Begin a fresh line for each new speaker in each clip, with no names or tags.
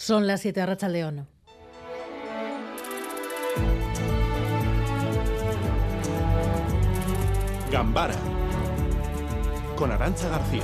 Son las 7 de Racha León.
Gambara con Arancha García.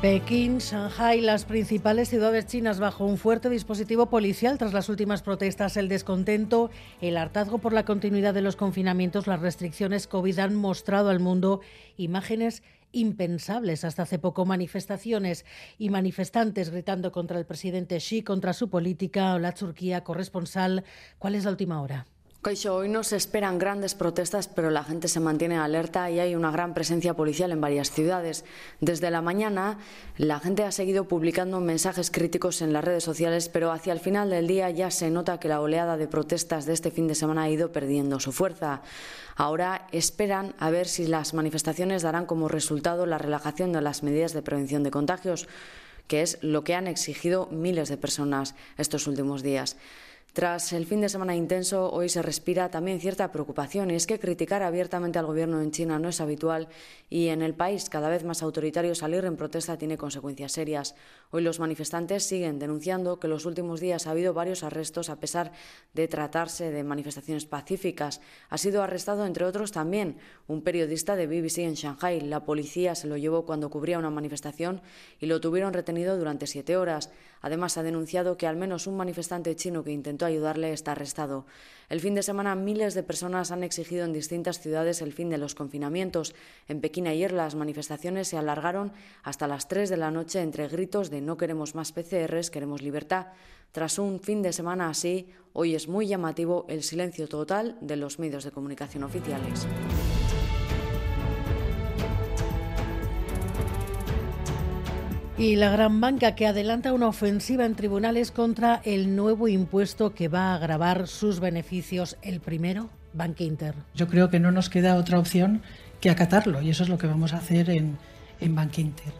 Pekín, Shanghai, las principales ciudades chinas bajo un fuerte dispositivo policial tras las últimas protestas, el descontento, el hartazgo por la continuidad de los confinamientos, las restricciones COVID han mostrado al mundo imágenes impensables hasta hace poco, manifestaciones y manifestantes gritando contra el presidente Xi, contra su política la Turquía corresponsal. ¿Cuál es la última hora?
Hoy no se esperan grandes protestas, pero la gente se mantiene alerta y hay una gran presencia policial en varias ciudades. Desde la mañana, la gente ha seguido publicando mensajes críticos en las redes sociales, pero hacia el final del día ya se nota que la oleada de protestas de este fin de semana ha ido perdiendo su fuerza. Ahora esperan a ver si las manifestaciones darán como resultado la relajación de las medidas de prevención de contagios, que es lo que han exigido miles de personas estos últimos días. Tras el fin de semana intenso, hoy se respira también cierta preocupación y es que criticar abiertamente al gobierno en China no es habitual y en el país cada vez más autoritario salir en protesta tiene consecuencias serias. Hoy los manifestantes siguen denunciando que en los últimos días ha habido varios arrestos a pesar de tratarse de manifestaciones pacíficas. Ha sido arrestado, entre otros, también un periodista de BBC en Shanghai. La policía se lo llevó cuando cubría una manifestación y lo tuvieron retenido durante siete horas. Además, ha denunciado que al menos un manifestante chino que intentó ayudarle está arrestado. El fin de semana miles de personas han exigido en distintas ciudades el fin de los confinamientos. En Pekín ayer las manifestaciones se alargaron hasta las 3 de la noche entre gritos de no queremos más PCRs, queremos libertad. Tras un fin de semana así, hoy es muy llamativo el silencio total de los medios de comunicación oficiales.
Y la gran banca que adelanta una ofensiva en tribunales contra el nuevo impuesto que va a agravar sus beneficios. El primero, Bank Inter.
Yo creo que no nos queda otra opción que acatarlo y eso es lo que vamos a hacer en, en Bank Inter.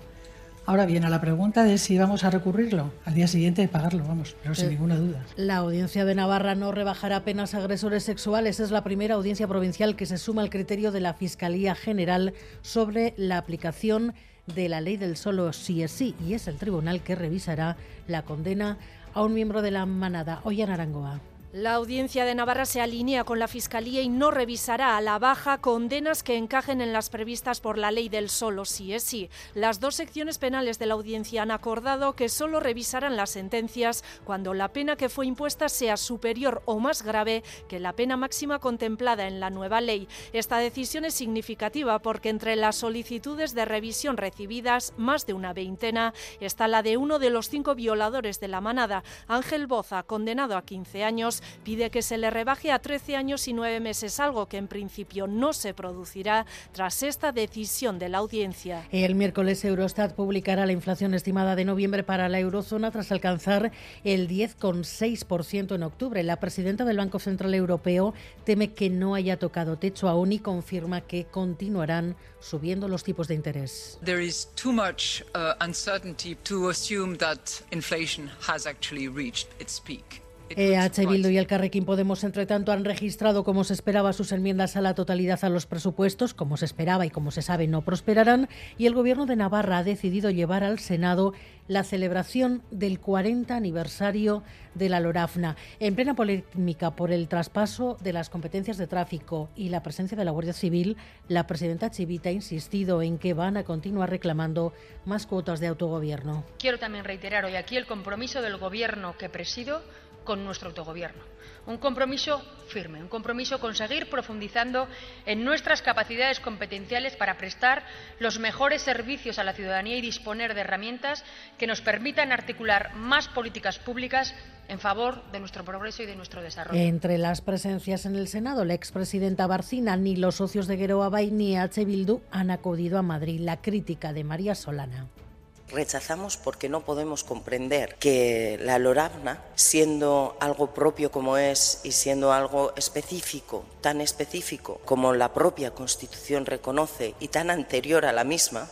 Ahora bien, a la pregunta de si vamos a recurrirlo, al día siguiente de pagarlo, vamos, pero sin eh, ninguna duda.
La audiencia de Navarra no rebajará penas a agresores sexuales. Es la primera audiencia provincial que se suma al criterio de la Fiscalía General sobre la aplicación de la ley del solo sí es sí y es el tribunal que revisará la condena a un miembro de la manada, Ollán Arangoa.
La audiencia de Navarra se alinea con la Fiscalía y no revisará a la baja condenas que encajen en las previstas por la ley del solo sí es sí. Las dos secciones penales de la audiencia han acordado que solo revisarán las sentencias cuando la pena que fue impuesta sea superior o más grave que la pena máxima contemplada en la nueva ley. Esta decisión es significativa porque entre las solicitudes de revisión recibidas, más de una veintena, está la de uno de los cinco violadores de la manada, Ángel Boza, condenado a 15 años pide que se le rebaje a 13 años y 9 meses, algo que en principio no se producirá tras esta decisión de la audiencia.
El miércoles Eurostat publicará la inflación estimada de noviembre para la eurozona tras alcanzar el 10,6% en octubre. La presidenta del Banco Central Europeo teme que no haya tocado techo aún y confirma que continuarán subiendo los tipos de interés.
There is too much uh, uncertainty to assume that inflation has actually reached its peak.
EH Bildu y el Carrequín Podemos, entre tanto, han registrado, como se esperaba, sus enmiendas a la totalidad a los presupuestos, como se esperaba y como se sabe no prosperarán, y el Gobierno de Navarra ha decidido llevar al Senado la celebración del 40 aniversario de la Lorafna. En plena polémica por el traspaso de las competencias de tráfico y la presencia de la Guardia Civil, la presidenta Chivita ha insistido en que van a continuar reclamando más cuotas de autogobierno.
Quiero también reiterar hoy aquí el compromiso del Gobierno que presido con nuestro autogobierno. Un compromiso firme, un compromiso con seguir profundizando en nuestras capacidades competenciales para prestar los mejores servicios a la ciudadanía y disponer de herramientas que nos permitan articular más políticas públicas en favor de nuestro progreso y de nuestro desarrollo.
Entre las presencias en el Senado, la expresidenta Barcina ni los socios de Geroa Bay ni H. Bildu han acudido a Madrid. La crítica de María Solana
rechazamos porque no podemos comprender que la Lorabna, siendo algo propio como es y siendo algo específico, tan específico como la propia Constitución reconoce y tan anterior a la misma,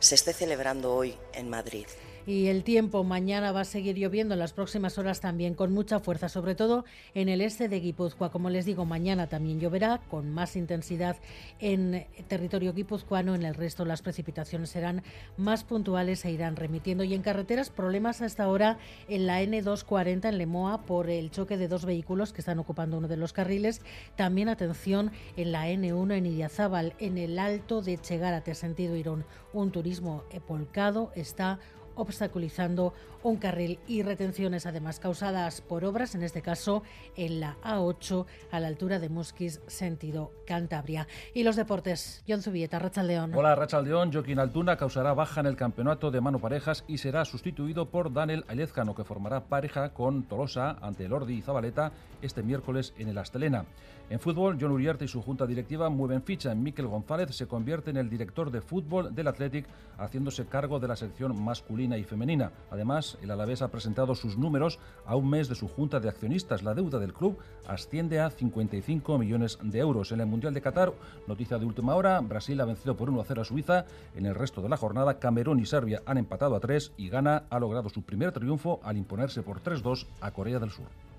se esté celebrando hoy en Madrid.
Y el tiempo mañana va a seguir lloviendo en las próximas horas también con mucha fuerza, sobre todo en el este de Guipúzcoa. Como les digo, mañana también lloverá con más intensidad en territorio guipuzcoano. En el resto las precipitaciones serán más puntuales e irán remitiendo. Y en carreteras, problemas hasta ahora en la N240 en Lemoa por el choque de dos vehículos que están ocupando uno de los carriles. También atención en la N1 en Idiazábal, en el alto de Chegarate, sentido Irón. Un turismo volcado está obstaculizando un carril y retenciones además causadas por obras, en este caso en la A8 a la altura de Musquis, sentido Cantabria. Y los deportes, John Zubieta, Rachaldeón.
Hola Rachaldeón, Joaquín Altuna causará baja en el campeonato de mano parejas y será sustituido por Daniel Alezcano, que formará pareja con Tolosa ante Lordi y Zabaleta este miércoles en el Astelena. En fútbol, John Uriarte y su junta directiva mueven ficha. Miquel González se convierte en el director de fútbol del Athletic, haciéndose cargo de la sección masculina y femenina. Además, el Alavés ha presentado sus números a un mes de su junta de accionistas. La deuda del club asciende a 55 millones de euros. En el Mundial de Qatar, noticia de última hora, Brasil ha vencido por 1-0 a Suiza. En el resto de la jornada, Camerún y Serbia han empatado a 3 y Ghana ha logrado su primer triunfo al imponerse por 3-2 a Corea del Sur.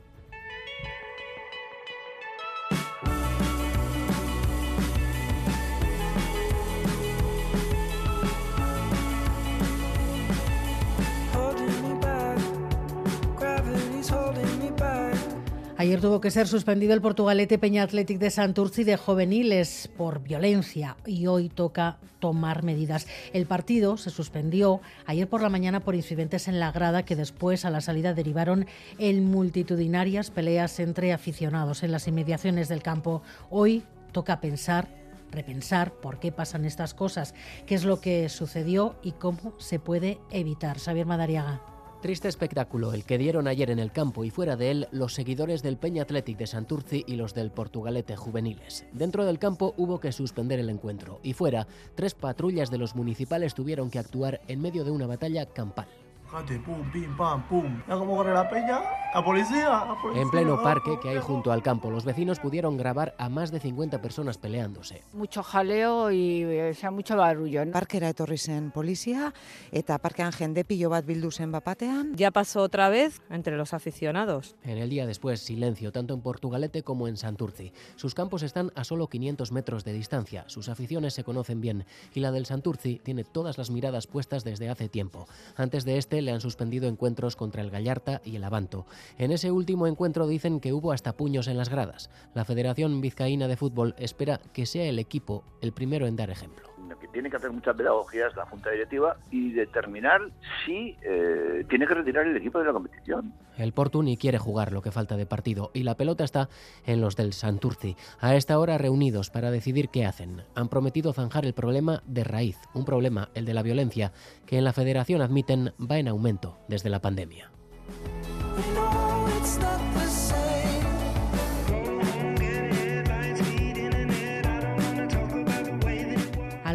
Ayer tuvo que ser suspendido el Portugalete Peña Athletic de Santurci de juveniles por violencia y hoy toca tomar medidas. El partido se suspendió ayer por la mañana por incidentes en la grada que después a la salida derivaron en multitudinarias peleas entre aficionados en las inmediaciones del campo. Hoy toca pensar repensar por qué pasan estas cosas, qué es lo que sucedió y cómo se puede evitar. Xavier Madariaga.
Triste espectáculo el que dieron ayer en el campo y fuera de él los seguidores del Peña Athletic de Santurci y los del Portugalete juveniles. Dentro del campo hubo que suspender el encuentro y fuera, tres patrullas de los municipales tuvieron que actuar en medio de una batalla campal
pum, pim, pam, pum. cómo corre la peña, la policía,
En pleno parque que hay junto al campo, los vecinos pudieron grabar a más de 50 personas peleándose.
Mucho jaleo y o sea, mucho barullo.
Parkera etorri zen polizia eta parkean jende pilo bat bildu zen bapatean.
Ya pasó otra vez entre los aficionados.
En el día después, silencio, tanto en Portugalete como en Santurci. Sus campos están a solo 500 metros de distancia, sus aficiones se conocen bien y la del Santurci tiene todas las miradas puestas desde hace tiempo. Antes de este, le han suspendido encuentros contra el Gallarta y el Avanto. En ese último encuentro dicen que hubo hasta puños en las gradas. La Federación Vizcaína de Fútbol espera que sea el equipo el primero en dar ejemplo
que tiene que hacer mucha pedagogía es la Junta Directiva y determinar si eh, tiene que retirar el equipo de la competición.
El Portu ni quiere jugar lo que falta de partido y la pelota está en los del Santurci. A esta hora reunidos para decidir qué hacen. Han prometido zanjar el problema de raíz, un problema, el de la violencia, que en la federación admiten va en aumento desde la pandemia.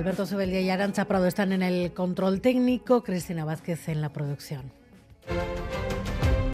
Alberto Sebeldía y Arancha Prado están en el control técnico, Cristina Vázquez en la producción.